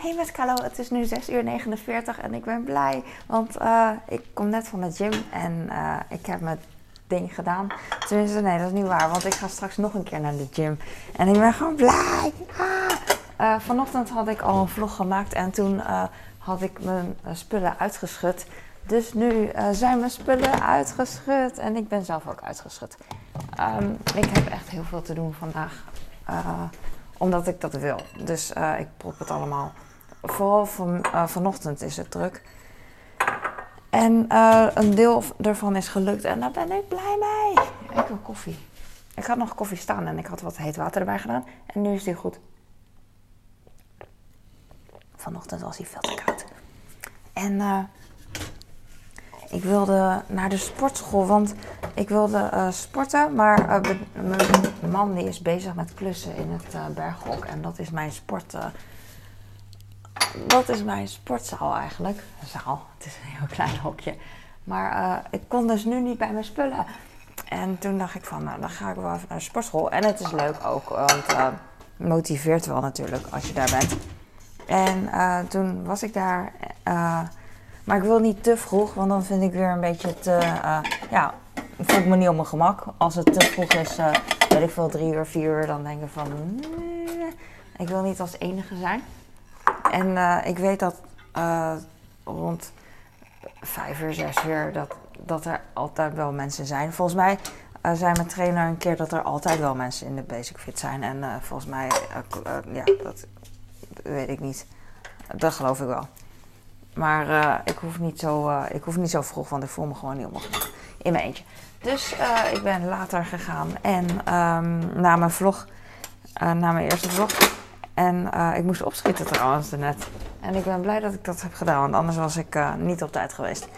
Hey met het is nu 6 uur 49 en ik ben blij. Want uh, ik kom net van de gym en uh, ik heb mijn ding gedaan. Tenminste, nee, dat is niet waar. Want ik ga straks nog een keer naar de gym. En ik ben gewoon blij. Ah. Uh, vanochtend had ik al een vlog gemaakt en toen had ik mijn spullen uitgeschud. Dus nu zijn mijn spullen uitgeschud en ik ben zelf ook uitgeschud. Um, ik heb echt heel veel te doen vandaag omdat ik dat wil. Dus ik prop het allemaal. Vooral van, uh, vanochtend is het druk. En uh, een deel ervan is gelukt en daar ben ik blij mee. Ik wil koffie. Ik had nog koffie staan en ik had wat heet water erbij gedaan. En nu is die goed. Vanochtend was hij veel te koud. En ik wilde naar de sportschool, want ik wilde sporten, maar mijn man die is bezig met klussen in het berghok. En dat is mijn sport. Dat is mijn sportzaal eigenlijk. Zaal, het is een heel klein hokje. Maar ik kon dus nu niet bij mijn spullen. En toen dacht ik van, nou dan ga ik wel even naar de sportschool. En het is leuk ook, want het motiveert wel natuurlijk als je daar bent. En toen was ik daar maar ik wil niet te vroeg, want dan vind ik weer een beetje te. Uh, ja, voel ik me niet op mijn gemak. Als het te vroeg is, uh, weet ik veel, drie uur, vier uur, dan denk ik van. Nee, ik wil niet als enige zijn. En uh, ik weet dat rond vijf uur, zes uur, dat, dat er altijd wel mensen zijn. Volgens mij zei mijn trainer een keer dat er altijd wel mensen in de Basic Fit zijn. En volgens mij, ja, dat weet ik niet. Dat geloof ik wel. Maar ik, hoef niet zo, ik hoef niet zo vroeg, want ik voel me gewoon niet op in mijn eentje. Dus ik ben later gegaan en um, na mijn vlog, na mijn eerste vlog. En ik moest opschieten trouwens net. En ik ben blij dat ik dat heb gedaan, want anders was ik niet op tijd geweest.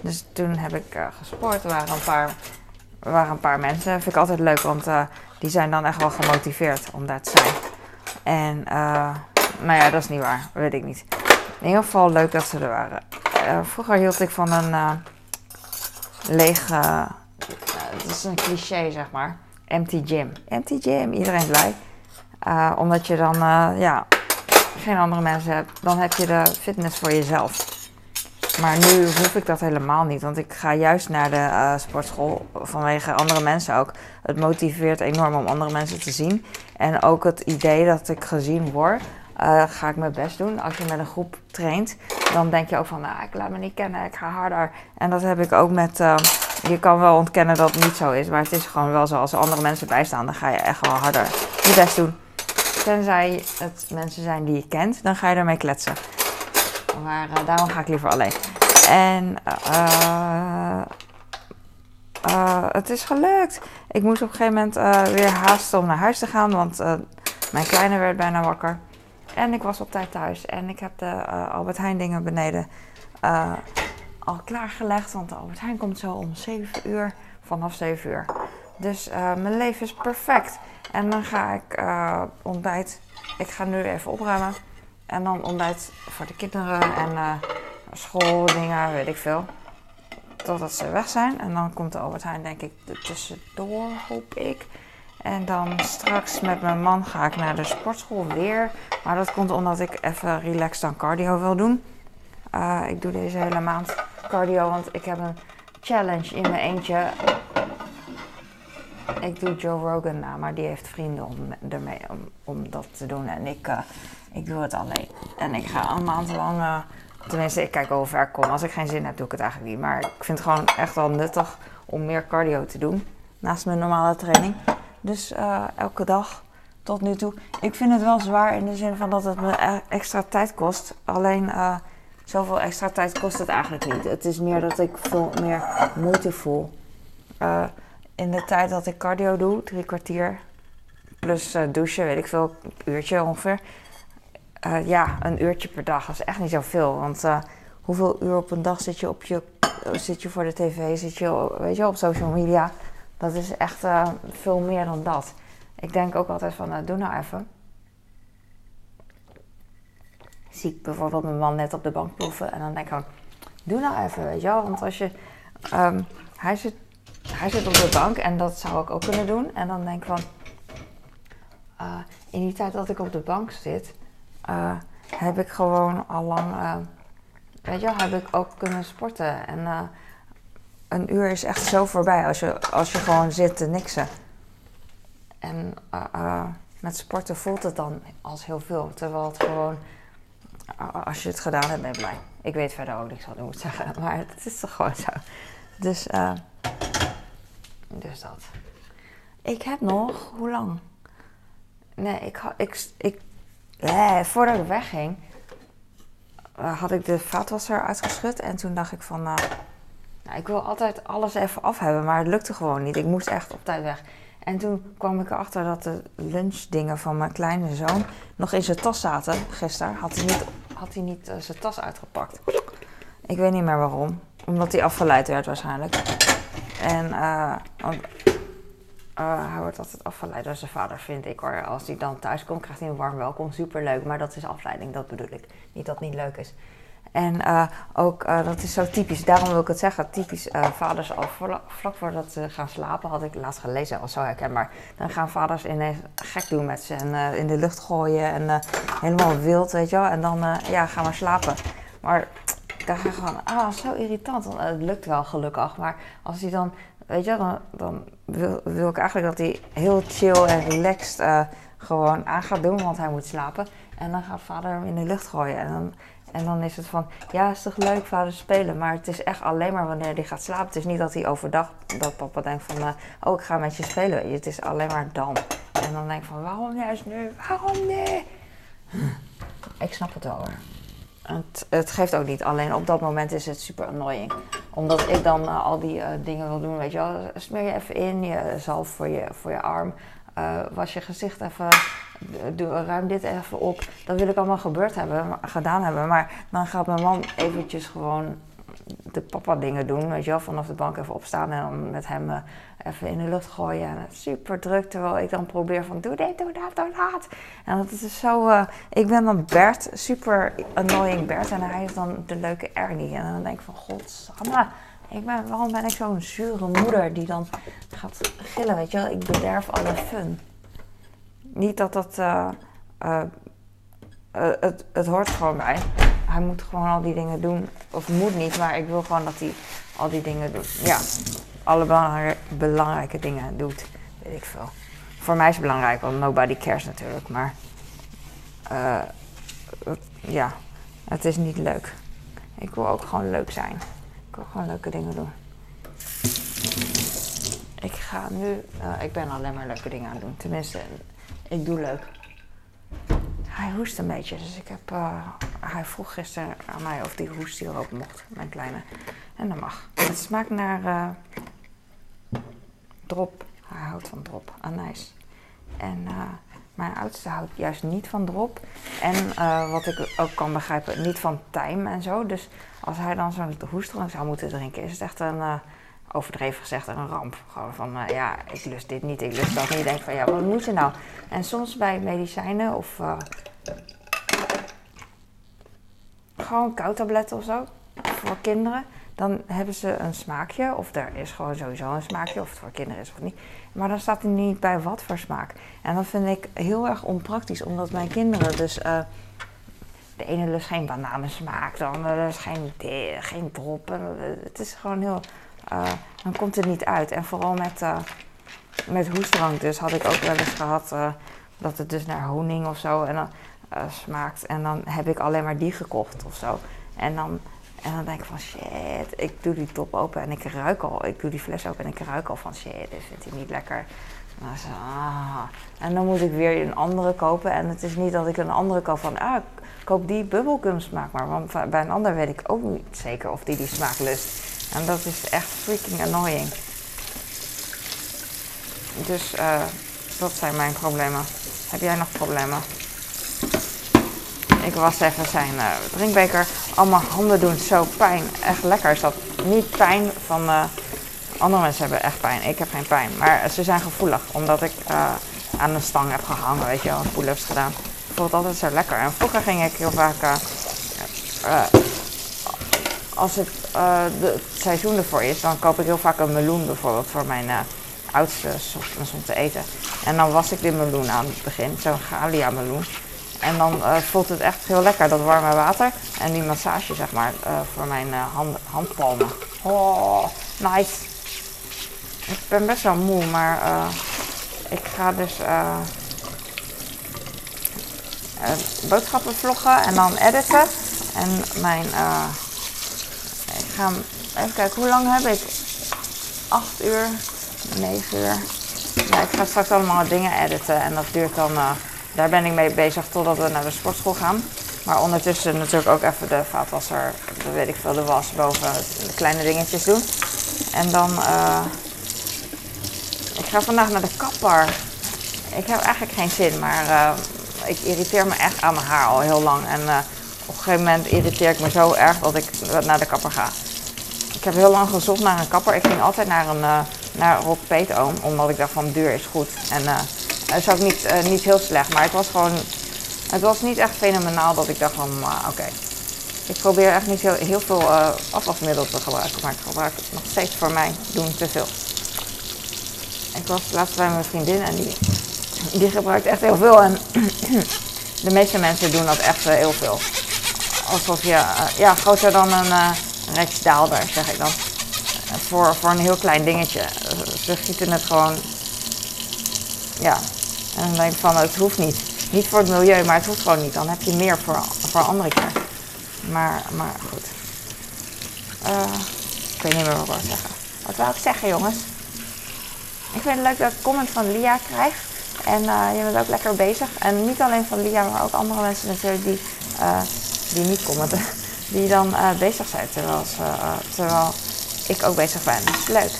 Dus toen heb ik gesport. Er waren een paar, waren een paar mensen. Vind ik altijd leuk, want die zijn dan echt wel gemotiveerd om daar te zijn. En nou ja, dat is niet waar, weet ik niet. In ieder geval leuk dat ze er waren. Uh, vroeger hield ik van een uh, lege. Uh, het is een cliché, zeg maar. Empty gym. Empty gym, iedereen blij. Omdat je dan ja, geen andere mensen hebt. Dan heb je de fitness voor jezelf. Maar nu hoef ik dat helemaal niet, want ik ga juist naar de sportschool vanwege andere mensen ook. Het motiveert enorm om andere mensen te zien. En ook het idee dat ik gezien word ga ik mijn best doen. Als je met een groep traint, dan denk je ook van, nou, ik laat me niet kennen, ik ga harder. En dat heb ik ook met, uh, je kan wel ontkennen dat het niet zo is, maar het is gewoon wel zo. Als er andere mensen bijstaan, dan ga je echt wel harder je best doen. Tenzij het mensen zijn die je kent, dan ga je ermee kletsen. Maar uh, daarom ga ik liever alleen. En het is gelukt. Ik moest op een gegeven moment weer haasten om naar huis te gaan, want mijn kleine werd bijna wakker. En ik was op tijd thuis. En ik heb de Albert Heijn dingen beneden al klaargelegd. Want de Albert Heijn komt zo om 7 uur. Vanaf 7 uur. Dus uh, mijn leven is perfect. En dan ga ik ontbijt. Ik ga nu even opruimen. En dan ontbijt voor de kinderen en schooldingen, weet ik veel. Totdat ze weg zijn. En dan komt de Albert Heijn denk ik tussendoor, hoop ik. En dan straks met mijn man ga ik naar de sportschool weer. Maar dat komt omdat ik even relaxed aan cardio wil doen. Uh, ik doe deze hele maand cardio, want ik heb een challenge in mijn eentje. Ik doe Joe Rogan na, maar die heeft vrienden om, ermee, om, om dat te doen. En ik, uh, ik doe het alleen. En ik ga een maand lang... Uh, tenminste, ik kijk hoe ver ik kom. Als ik geen zin heb, doe ik het eigenlijk niet. Maar ik vind het gewoon echt wel nuttig om meer cardio te doen. Naast mijn normale training. Dus uh, elke dag tot nu toe. Ik vind het wel zwaar in de zin van dat het me e- extra tijd kost. Alleen zoveel extra tijd kost het eigenlijk niet. Het is meer dat ik veel meer moeite voel. In de tijd dat ik cardio doe, drie kwartier plus douchen, weet ik veel, een uurtje ongeveer. ja, een uurtje per dag is echt niet zoveel. Want hoeveel uur op een dag zit je, op je, zit je voor de tv, zit je weet je, op social media? Dat is echt veel meer dan dat. Ik denk ook altijd van, doe nou even. Zie ik bijvoorbeeld mijn man net op de bank ploffen en dan denk ik van, doe nou even, weet je wel. Want als je, um, hij, zit, hij zit op de bank en dat zou ik ook kunnen doen. En dan denk ik van, uh, in die tijd dat ik op de bank zit, heb ik gewoon al lang, uh, weet je heb ik ook kunnen sporten. En een uur is echt zo voorbij als je, als je gewoon zit te niksen. En met sporten voelt het dan als heel veel. Terwijl het gewoon, als je het gedaan hebt, ben je blij. Ik weet verder ook niks wat ik moet zeggen, maar het is toch gewoon zo. Dus, dus dat. Ik heb nog, hoe lang? Nee, ik, ik, ik, eh, voordat ik wegging, had ik de vaatwasser uitgeschud. En toen dacht ik van, nou, nou, ik wil altijd alles even af hebben, maar het lukte gewoon niet. Ik moest echt op tijd weg. En toen kwam ik erachter dat de lunchdingen van mijn kleine zoon nog in zijn tas zaten. Gisteren had hij niet, had hij niet uh, zijn tas uitgepakt. Ik weet niet meer waarom. Omdat hij afgeleid werd waarschijnlijk. En uh, hij wordt altijd afgeleid door zijn vader, vind ik hoor. Als hij dan thuis komt, krijgt hij een warm welkom. Superleuk, maar dat is afleiding, dat bedoel ik. Niet dat het niet leuk is. En uh, ook, dat is zo typisch, daarom wil ik het zeggen, typisch vaders al vlak voordat ze gaan slapen, had ik laatst gelezen, al zo herkenbaar. Dan gaan vaders ineens gek doen met ze en in de lucht gooien en helemaal wild, weet je wel. En dan, ja, gaan we slapen. Maar ga je gewoon, ah, zo irritant. het lukt wel gelukkig, maar als hij dan weet je, dan, dan wil, ik eigenlijk dat hij heel chill en relaxed uh, gewoon aan gaat doen, want hij moet slapen. En dan gaat vader hem in de lucht gooien. En dan, en dan is het van, ja, is toch leuk vader spelen, maar het is echt alleen maar wanneer hij gaat slapen. Het is niet dat hij overdag, dat papa denkt van, uh, oh ik ga met je spelen. Het is alleen maar dan. En dan denk ik van, waarom juist nu? Waarom nee? Ik snap het wel hoor. Het, het, geeft ook niet. Alleen op dat moment is het super annoying. Omdat ik dan uh, al die uh, dingen wil doen. Weet je wel, smeer je even in, je zalf voor je, voor je arm. Uh, was je gezicht even, doe, ruim dit even op. Dat wil ik allemaal gebeurd hebben, gedaan hebben. Maar dan gaat mijn man eventjes gewoon de papa dingen doen. Weet je wel, vanaf de bank even opstaan en dan met hem even in de lucht gooien. En super druk, terwijl ik dan probeer van doe dit, doe dat, doe dat. En dat is zo, uh, ik ben dan Bert, super annoying Bert. En hij is dan de leuke Ernie. En dan denk ik van, godsamme, ik ben, waarom ben ik zo'n zure moeder die dan gaat gillen, weet je wel. Ik bederf alle fun. Niet dat dat, uh, het, het hoort gewoon bij. Hij moet gewoon al die dingen doen. Of moet niet, maar ik wil gewoon dat hij al die dingen doet. Ja, alle belangrijke, dingen doet. Weet ik veel. Voor mij is het belangrijk, want nobody cares natuurlijk. Maar uh, ja, het is niet leuk. Ik wil ook gewoon leuk zijn. Ik wil gewoon leuke dingen doen. Ik ga nu, uh, ik ben alleen maar leuke dingen aan het doen. Tenminste, ik doe leuk. Hij hoest een beetje, dus ik heb, uh, hij vroeg gisteren aan mij of die hoest hier ook mocht, mijn kleine. En dat mag. Het smaakt naar drop. Hij houdt van drop, anijs. En uh, mijn oudste houdt juist niet van drop. En wat ik ook kan begrijpen, niet van tijm en zo. Dus als hij dan zo'n hoestdrank zou moeten drinken, is het echt een, overdreven gezegd, een ramp. Gewoon van, ja, ik lust dit niet, ik lust dat niet. Ik denk van, ja, wat moet je nou? En soms bij medicijnen of gewoon koudtabletten of zo, voor kinderen dan hebben ze een smaakje. Of er is gewoon sowieso een smaakje, of het voor kinderen is of niet. Maar dan staat er niet bij wat voor smaak. En dat vind ik heel erg onpraktisch, omdat mijn kinderen dus. Uh, de ene lust geen bananensmaak, de andere lust geen, geen drop. Het is gewoon heel. Uh, dan komt het niet uit. En vooral met, uh, met hoestdrank, dus had ik ook wel eens gehad dat het dus naar honing of zo en dan, smaakt. En dan heb ik alleen maar die gekocht of zo. En dan en dan denk ik van shit, ik doe die top open en ik ruik al. Ik doe die fles open en ik ruik al van shit, dit vindt hij niet lekker. Maar zo, ah. En dan moet ik weer een andere kopen. En het is niet dat ik een andere koop van, ah, koop die bubblegum smaak maar. Want bij een ander weet ik ook niet zeker of die die smaak lust. En dat is echt freaking annoying. Dus uh, dat zijn mijn problemen. Heb jij nog problemen? Ik was even zijn uh, drinkbeker. Allemaal handen doen zo pijn. Echt lekker is dat. Niet pijn van... Uh, andere mensen hebben echt pijn. Ik heb geen pijn. Maar ze zijn gevoelig. Omdat ik aan een stang heb gehangen. Weet je wel. Pull-ups gedaan. Het altijd zo lekker. En vroeger ging ik heel vaak... als het, de, het seizoen ervoor is, dan koop ik heel vaak een meloen bijvoorbeeld voor mijn oudste soms om te eten. En dan was ik die meloen aan het begin, zo'n Galia meloen. En dan uh, voelt het echt heel lekker, dat warme water. En die massage, zeg maar, voor mijn hand, handpalmen. Oh, nice. Ik ben best wel moe, maar ik ga dus boodschappen vloggen en dan editen. En mijn, ga even kijken, hoe lang heb ik? 8 uur, 9 uur. Ja, ik ga straks allemaal dingen editen en dat duurt dan daar ben ik mee bezig totdat we naar de sportschool gaan. Maar ondertussen natuurlijk ook even de vaatwasser, de, weet ik veel, de was boven, de kleine dingetjes doen. En dan, uh, ik ga vandaag naar de kapper. Ik heb eigenlijk geen zin, maar uh, ik irriteer me echt aan mijn haar al heel lang. En op een gegeven moment irriteer ik me zo erg dat ik naar de kapper ga. Ik heb heel lang gezocht naar een kapper. Ik ging altijd naar een naar Rob Peetoom, omdat ik dacht van duur is goed. En het is ook niet, uh, niet heel slecht, maar het was gewoon. Het was niet echt fenomenaal dat ik dacht van, uh, oké. Ik probeer echt niet heel, heel veel uh, afwasmiddel te gebruiken, maar ik gebruik het nog steeds voor mij doen te veel. Ik was laatst bij mijn vriendin en die, die gebruikt echt heel veel. En de meeste mensen doen dat echt heel veel. Alsof je, ja, groter dan een uh, Rijksdaalder, zeg ik dan. Voor, voor een heel klein dingetje. Ze gieten het gewoon, ja, en dan denk ik van, het hoeft niet. Niet voor het milieu, maar het hoeft gewoon niet. Dan heb je meer voor, voor andere keer. Maar, maar goed. Uh, ik weet niet meer wat ik wil zeggen. Wat wil ik zeggen, jongens? Ik vind het leuk dat ik comment van Lia krijg. En uh, je bent ook lekker bezig. En niet alleen van Lia, maar ook andere mensen natuurlijk die, uh, die niet commenten. Die dan bezig zijn terwijl, ze, terwijl ik ook bezig ben. Dat is leuk.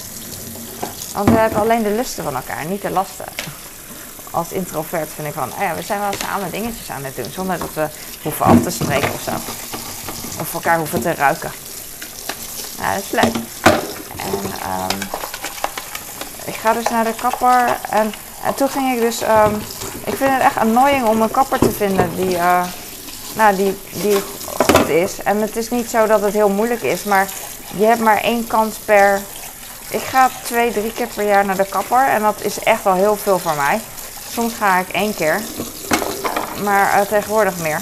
Want we hebben alleen de lusten van elkaar, niet de lasten als introvert vind ik van, oh ja, we zijn wel samen dingetjes aan het doen. Zonder dat we hoeven af te spreken of zo. Of elkaar hoeven te ruiken. Ja, dat is leuk. En um, ik ga dus naar de kapper. En, en toen ging ik dus. Um, ik vind het echt annoying om een kapper te vinden die, uh, nou, die, die goed is. En het is niet zo dat het heel moeilijk is, maar je hebt maar één kans per. Ik ga twee, drie keer per jaar naar de kapper. En dat is echt wel heel veel voor mij. Soms ga ik één keer, maar uh, tegenwoordig meer.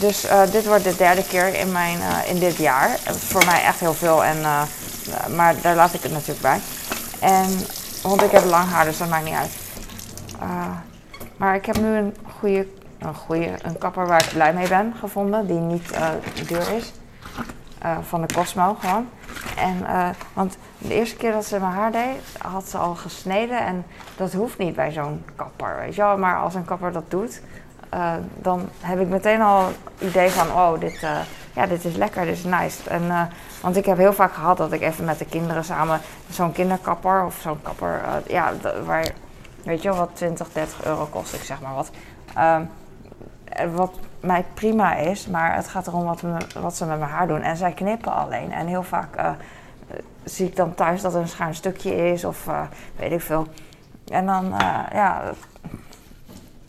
Dus uh, dit wordt de derde keer in, mijn, uh, in dit jaar. Voor mij echt heel veel, en, maar daar laat ik het natuurlijk bij. En, want ik heb lang haar, dus dat maakt niet uit. maar ik heb nu een goede, een goede een kapper waar ik blij mee ben gevonden, die niet duur is. van de Cosmo gewoon. En, uh, want de eerste keer dat ze mijn haar deed, had ze al gesneden. En dat hoeft niet bij zo'n kapper, weet je wel. Maar als een kapper dat doet, uh, dan heb ik meteen al het idee van... Oh, dit, uh, ja, dit is lekker, dit is nice. En, want ik heb heel vaak gehad dat ik even met de kinderen samen... Zo'n kinderkapper of zo'n kapper... ja, waar, weet je wel, wat 20, 30 euro kost, ik zeg maar wat. Ehm, wat mij prima is, maar het gaat erom wat, wat, ze met mijn haar doen. En zij knippen alleen. En heel vaak uh, zie ik dan thuis dat er een schuin stukje is of weet ik veel. En dan, ja,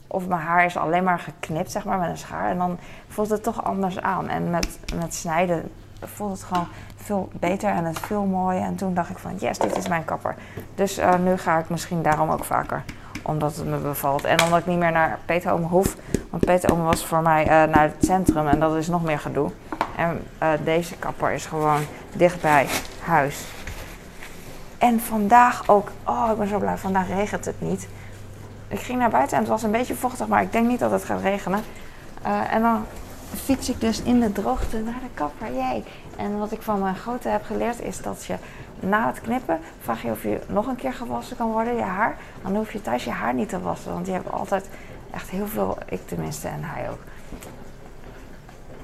of mijn haar is alleen maar geknipt, zeg maar, met een schaar. En dan voelt het toch anders aan. En met, met snijden voelt het gewoon veel beter en het veel mooier. En toen dacht ik van, yes, dit is mijn kapper. Dus nu ga ik misschien daarom ook vaker omdat het me bevalt. En omdat ik niet meer naar Peter hoef. Want Peter was voor mij uh, naar het centrum en dat is nog meer gedoe. En uh, deze kapper is gewoon dichtbij huis. En vandaag ook, oh ik ben zo blij, vandaag regent het niet. Ik ging naar buiten en het was een beetje vochtig, maar ik denk niet dat het gaat regenen. Uh, en dan fiets ik dus in de droogte naar de kapper. Jee. En wat ik van mijn grote heb geleerd is dat je na het knippen vraag je of je nog een keer gewassen kan worden, je haar. Dan hoef je thuis je haar niet te wassen, want je hebt altijd echt heel veel, ik tenminste en hij ook.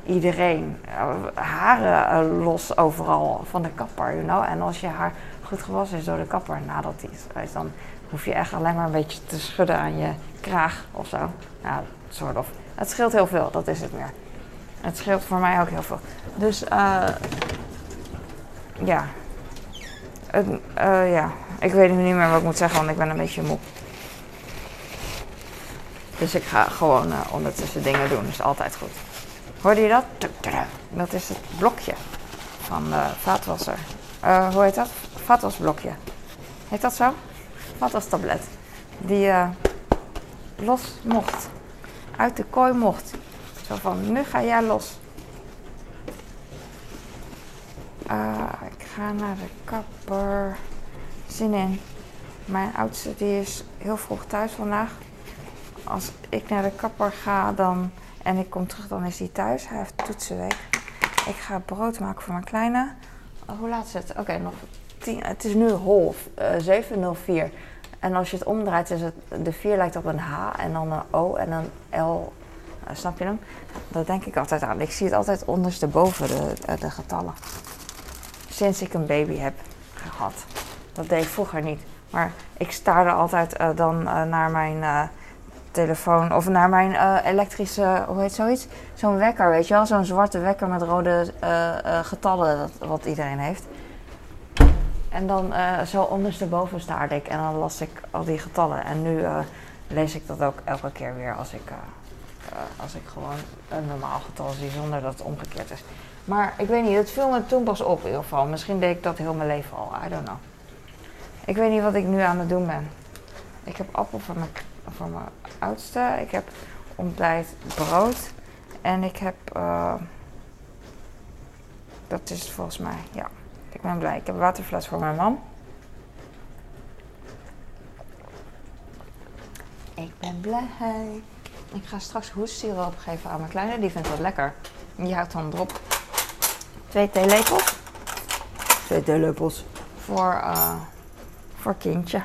Iedereen, eh, haren eh, los overal van de kapper, you know. En als je haar goed gewassen is door de kapper nadat die is dan hoef je echt alleen maar een beetje te schudden aan je kraag of zo. Nou, soort of. Het scheelt heel veel, dat is het meer. Het scheelt voor mij ook heel veel. Dus uh, ja. Uh, ja. Ik weet nu niet meer wat ik moet zeggen, want ik ben een beetje moe. Dus ik ga gewoon uh, ondertussen dingen doen. Dat is altijd goed. Hoorde je dat? Dat is het blokje van de vaatwasser. Uh, hoe heet dat? Vaatwasblokje. Heet dat zo? Vaatwastablet. Die los mocht. uit de kooi mocht. Zo van, nu ga jij los. Ga naar de kapper. Zin in. Mijn oudste die is heel vroeg thuis vandaag. Als ik naar de kapper ga dan, en ik kom terug, dan is hij thuis. Hij heeft toetsenweek. Ik ga brood maken voor mijn kleine. Oh, hoe laat is het? Oké, nog tien. Het is nu half. Uh, 7.04. En als je het omdraait, is het, de 4 lijkt op een H en dan een O en een L. Uh, snap je hem? Dat denk ik altijd aan. Ik zie het altijd ondersteboven, de, eh, de getallen. Sinds ik een baby heb gehad. Dat deed ik vroeger niet. Maar ik staarde altijd uh, dan uh, naar mijn uh, telefoon of naar mijn elektrische, hoe heet zoiets? Zo'n wekker, weet je wel? Zo'n zwarte wekker met rode getallen, dat, wat iedereen heeft. En dan zo ondersteboven staarde ik en dan las ik al die getallen. En nu lees ik dat ook elke keer weer als ik, als ik gewoon een normaal getal zie zonder dat het omgekeerd is. Maar ik weet niet, het viel me toen pas op in ieder geval. Misschien deed ik dat heel mijn leven al, I don't know. Ik weet niet wat ik nu aan het doen ben. Ik heb appel voor mijn, voor mijn oudste. Ik heb ontbijt brood. En ik heb. Uh, dat is het volgens mij. Ja, ik ben blij. Ik heb waterfles voor mijn man. Ik ben blij. Ik ga straks hoestsiroop geven aan mijn kleine. Die vindt dat lekker. Die houdt dan erop. Twee theelepels. Twee theelepels. Voor. Uh, voor kindje.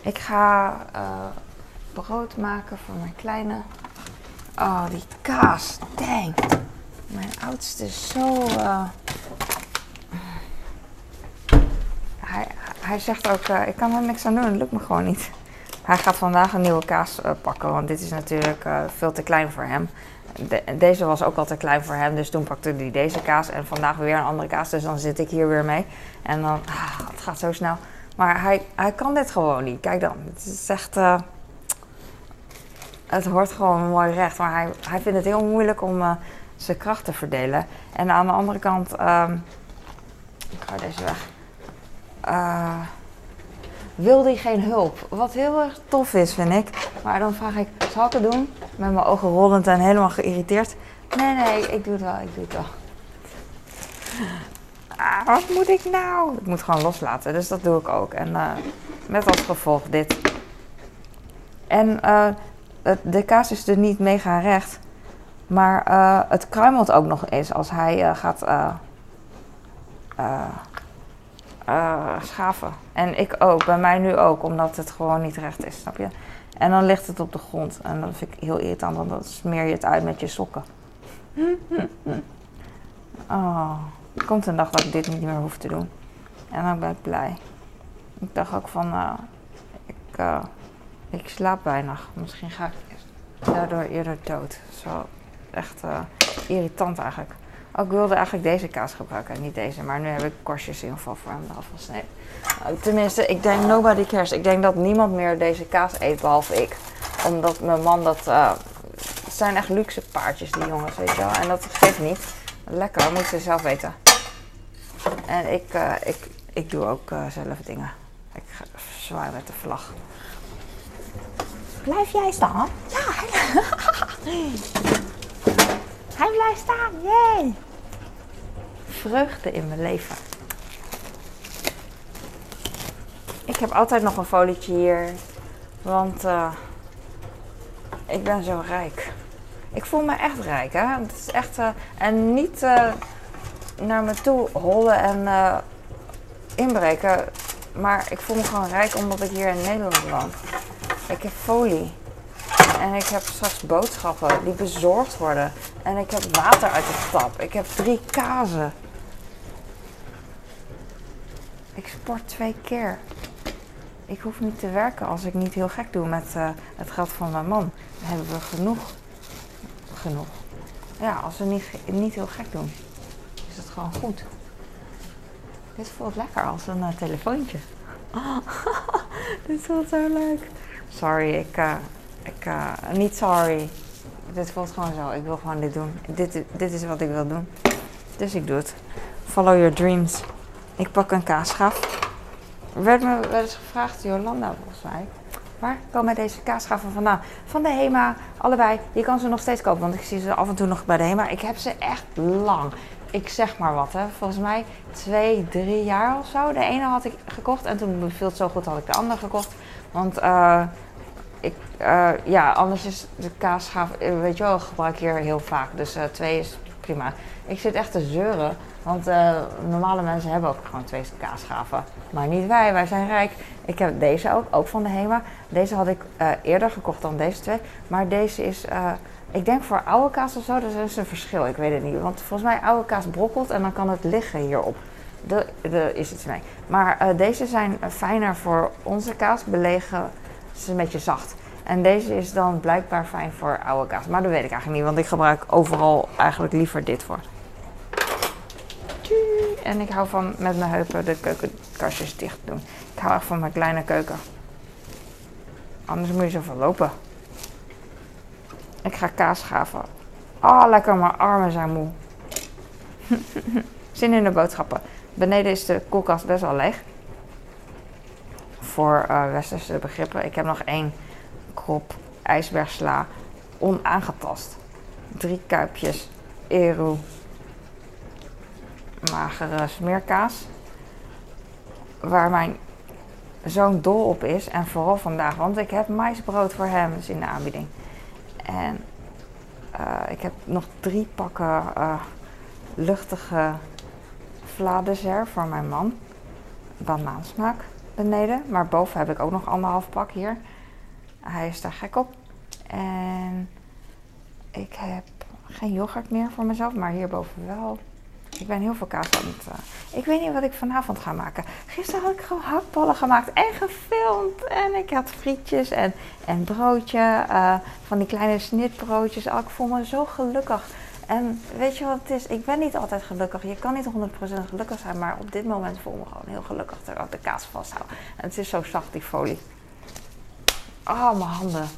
Ik ga uh, brood maken voor mijn kleine. Oh, die kaas. Dang. Mijn oudste is zo. Uh... Hij, hij zegt ook: uh, Ik kan er niks aan doen, het lukt me gewoon niet. Hij gaat vandaag een nieuwe kaas pakken, want dit is natuurlijk veel te klein voor hem. De, deze was ook al te klein voor hem, dus toen pakte hij deze kaas en vandaag weer een andere kaas. Dus dan zit ik hier weer mee. En dan, ah, het gaat zo snel. Maar hij, hij kan dit gewoon niet. Kijk dan, het is echt. Uh, het hoort gewoon mooi recht. Maar hij, hij vindt het heel moeilijk om uh, zijn kracht te verdelen. En aan de andere kant. Um, ik ga deze weg. Uh, wil hij geen hulp? Wat heel erg tof is, vind ik. Maar dan vraag ik: zal ik het doen? Met mijn ogen rollend en helemaal geïrriteerd. Nee, nee, ik doe het wel, ik doe het wel ah, wat moet ik nou? Ik moet gewoon loslaten, dus dat doe ik ook. En uh, met als gevolg dit. En het, de kaas is dus niet mega recht. Maar uh, het kruimelt ook nog eens als hij gaat schaven. En ik ook, bij mij nu ook, omdat het gewoon niet recht is, snap je? En dan ligt het op de grond. En dat vind ik heel irritant, want dan smeer je het uit met je sokken. Oh. Er komt een dag dat ik dit niet meer hoef te doen. En dan ben ik blij. Ik dacht ook van, uh, ik, uh, ik slaap weinig. Misschien ga ik daardoor eerder dood. Zo echt irritant eigenlijk. Ook ik wilde eigenlijk deze kaas gebruiken, niet deze. Maar nu heb ik korstjes in ieder geval voor hem afgesneden. tenminste, ik denk nobody cares. Ik denk dat niemand meer deze kaas eet behalve ik. Omdat mijn man dat... het zijn echt luxe paardjes, die jongens, weet je wel. En dat geeft niet. Lekker, moet ze zelf weten. En ik, uh, ik, ik doe ook uh, zelf dingen. Ik zwaai met de vlag. Blijf jij staan? Ja, hij, hij blijft staan. Jee. Vreugde in mijn leven. Ik heb altijd nog een folietje hier. Want uh, ik ben zo rijk. Ik voel me echt rijk, hè? Het is echt. Uh, en niet uh, naar me toe hollen en inbreken. Maar ik voel me gewoon rijk omdat ik hier in Nederland woon. Ik heb folie. En ik heb straks boodschappen die bezorgd worden. En ik heb water uit de tap. Ik heb drie kazen. Ik sport twee keer. Ik hoef niet te werken als ik niet heel gek doe met uh, het geld van mijn man. Dan hebben we genoeg. Genoeg. Ja, als we niet, niet heel gek doen het gewoon goed. Dit voelt lekker als een uh, telefoontje. Dit voelt zo leuk. Sorry, ik, uh, ik niet sorry. Dit voelt gewoon zo. Ik wil gewoon dit doen. Dit, dit is wat ik wil doen. Dus ik doe het. Follow your dreams. Ik pak een kaasschaaf. Er werd me wel eens gevraagd, Jolanda volgens mij. Waar komen deze kaasschaven vandaan? Van de HEMA, allebei. Je kan ze nog steeds kopen, want ik zie ze af en toe nog bij de HEMA. Ik heb ze echt lang. Ik zeg maar wat, hè. Volgens mij twee, drie jaar of zo. De ene had ik gekocht en toen beviel het zo goed, had ik de andere gekocht. Want uh, ik, uh, ja, anders is de kaasschaaf, eh, weet je wel, gebruik ik hier heel vaak. Dus twee is prima. Ik zit echt te zeuren, want normale mensen hebben ook gewoon twee kaasschaven. Maar niet wij, wij zijn rijk. Ik heb deze ook, ook van de HEMA. Deze had ik eerder gekocht dan deze twee. Maar deze is, ik denk voor oude kaas of zo, dat is een verschil. Ik weet het niet. Want volgens mij oude kaas brokkelt en dan kan het liggen hierop. Daar is iets mee. Maar deze zijn fijner voor onze kaas, belegen het is een beetje zacht. En deze is dan blijkbaar fijn voor oude kaas. Maar dat weet ik eigenlijk niet, want ik gebruik overal eigenlijk liever dit voor. En ik hou van met mijn heupen de keukenkastjes dicht doen. Ik hou echt van mijn kleine keuken. Anders moet je zoveel lopen. Ik ga kaas schaven. Oh, lekker, mijn armen zijn moe. Zin in de boodschappen. Beneden is de koelkast best wel leeg voor uh, westerse begrippen. Ik heb nog één krop ijsbergsla onaangetast. Drie kuipjes Eru magere smeerkaas. Waar mijn zoon dol op is. En vooral vandaag, want ik heb maisbrood voor hem dus in de aanbieding. En uh, ik heb nog drie pakken uh, luchtige vla voor mijn man. Banaansmaak beneden. Maar boven heb ik ook nog anderhalf pak hier. Hij is daar gek op. En ik heb geen yoghurt meer voor mezelf, maar hierboven wel. Ik ben heel veel kaas aan het... Uh, ik weet niet wat ik vanavond ga maken. Gisteren had ik gewoon hakballen gemaakt en gefilmd. En ik had frietjes en, en broodje. Uh, van die kleine snitbroodjes. Oh, ik voel me zo gelukkig. En weet je wat het is? Ik ben niet altijd gelukkig. Je kan niet 100% gelukkig zijn, maar op dit moment voel ik me gewoon heel gelukkig terwijl ik de kaas vasthoud. En het is zo zacht, die folie. Oh, mijn handen.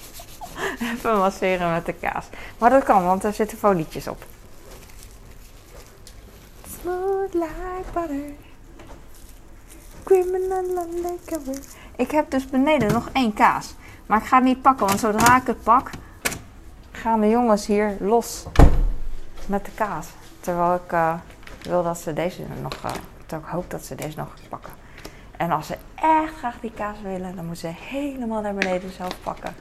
Even masseren met de kaas. Maar dat kan, want er zitten folietjes op. Smooth like butter. Criminal undercover. Ik heb dus beneden nog één kaas. Maar ik ga het niet pakken, want zodra ik het pak, gaan de jongens hier los met de kaas. Terwijl ik uh, wil dat ze deze nog, uh, ik hoop dat ze deze nog pakken. En als ze echt graag die kaas willen, dan moeten ze helemaal naar beneden zelf pakken.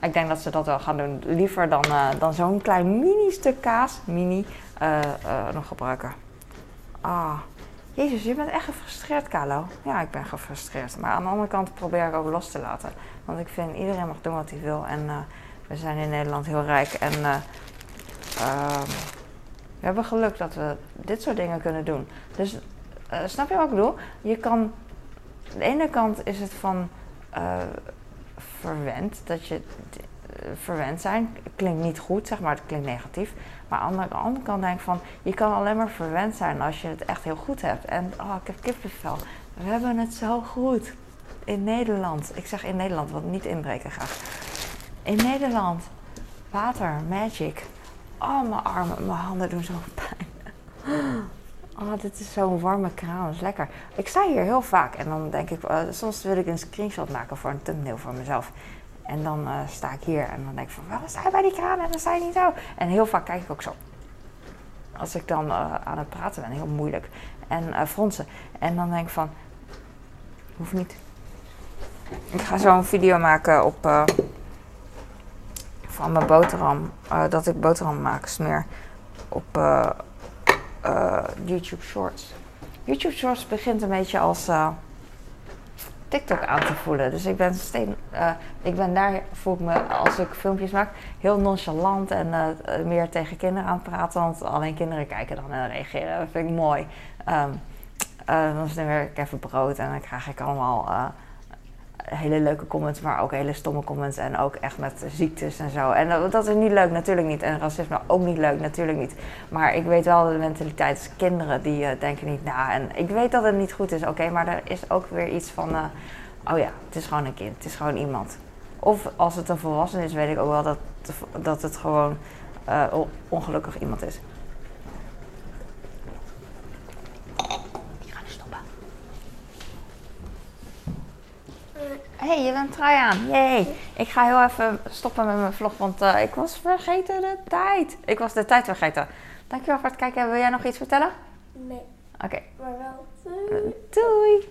Ik denk dat ze dat wel gaan doen. Liever dan, uh, dan zo'n klein mini stuk kaas, mini, nog gebruiken. Ah, Jezus, je bent echt gefrustreerd, Carlo. Ja, ik ben gefrustreerd. Maar aan de andere kant probeer ik ook los te laten. Want ik vind iedereen mag doen wat hij wil. En we zijn in Nederland heel rijk en uh, we hebben geluk dat we dit soort dingen kunnen doen. Dus snap je wat ik bedoel? Je kan, aan de ene kant is het van eh, verwend, dat je verwend zijn. Klinkt niet goed, zeg maar, het klinkt negatief. Maar aan de andere kant denk ik van, je kan alleen maar verwend zijn als je het echt heel goed hebt. En oh, ik heb kippenvel. We hebben het zo goed in Nederland. Ik zeg in Nederland, want niet inbreken graag in Nederland. Water, magic. Oh, mijn armen, mijn handen doen zo pijn. Oh, dit is zo'n warme kraan, dat is lekker. Ik sta hier heel vaak en dan denk ik, uh, soms wil ik een screenshot maken voor een thumbnail voor mezelf. En dan uh, sta ik hier en dan denk ik van, waarom sta je bij die kraan en dan sta je niet zo? En heel vaak kijk ik ook zo. Als ik dan uh, aan het praten ben, heel moeilijk. En fronsen. En dan denk ik van, hoeft niet. Ik ga zo een video maken op van mijn boterham, dat ik boterham maak, smeer op uh, YouTube Shorts. YouTube Shorts begint een beetje als TikTok aan te voelen. Dus ik ben, steen, ik ben daar, voel ik me als ik filmpjes maak, heel nonchalant en meer tegen kinderen aan het praten. Want alleen kinderen kijken dan en reageren. Dat vind ik mooi. Um, dan smeer ik even brood en dan krijg ik allemaal hele leuke comments, maar ook hele stomme comments. En ook echt met ziektes en zo. En dat, is niet leuk, natuurlijk niet. En racisme ook niet leuk, natuurlijk niet. Maar ik weet wel de mentaliteit is kinderen die uh, denken niet na. En ik weet dat het niet goed is, oké. maar er is ook weer iets van, uh, oh ja, het is gewoon een kind. Het is gewoon iemand. Of als het een volwassen is, weet ik ook wel dat, dat het gewoon uh, ongelukkig iemand is. Hey, je bent trui aan. Yay. Ik ga heel even stoppen met mijn vlog, want eh, ik was vergeten de tijd. Ik was de tijd vergeten. Dankjewel voor het kijken. Wil jij nog iets vertellen? Nee, Oké, maar wel. doei.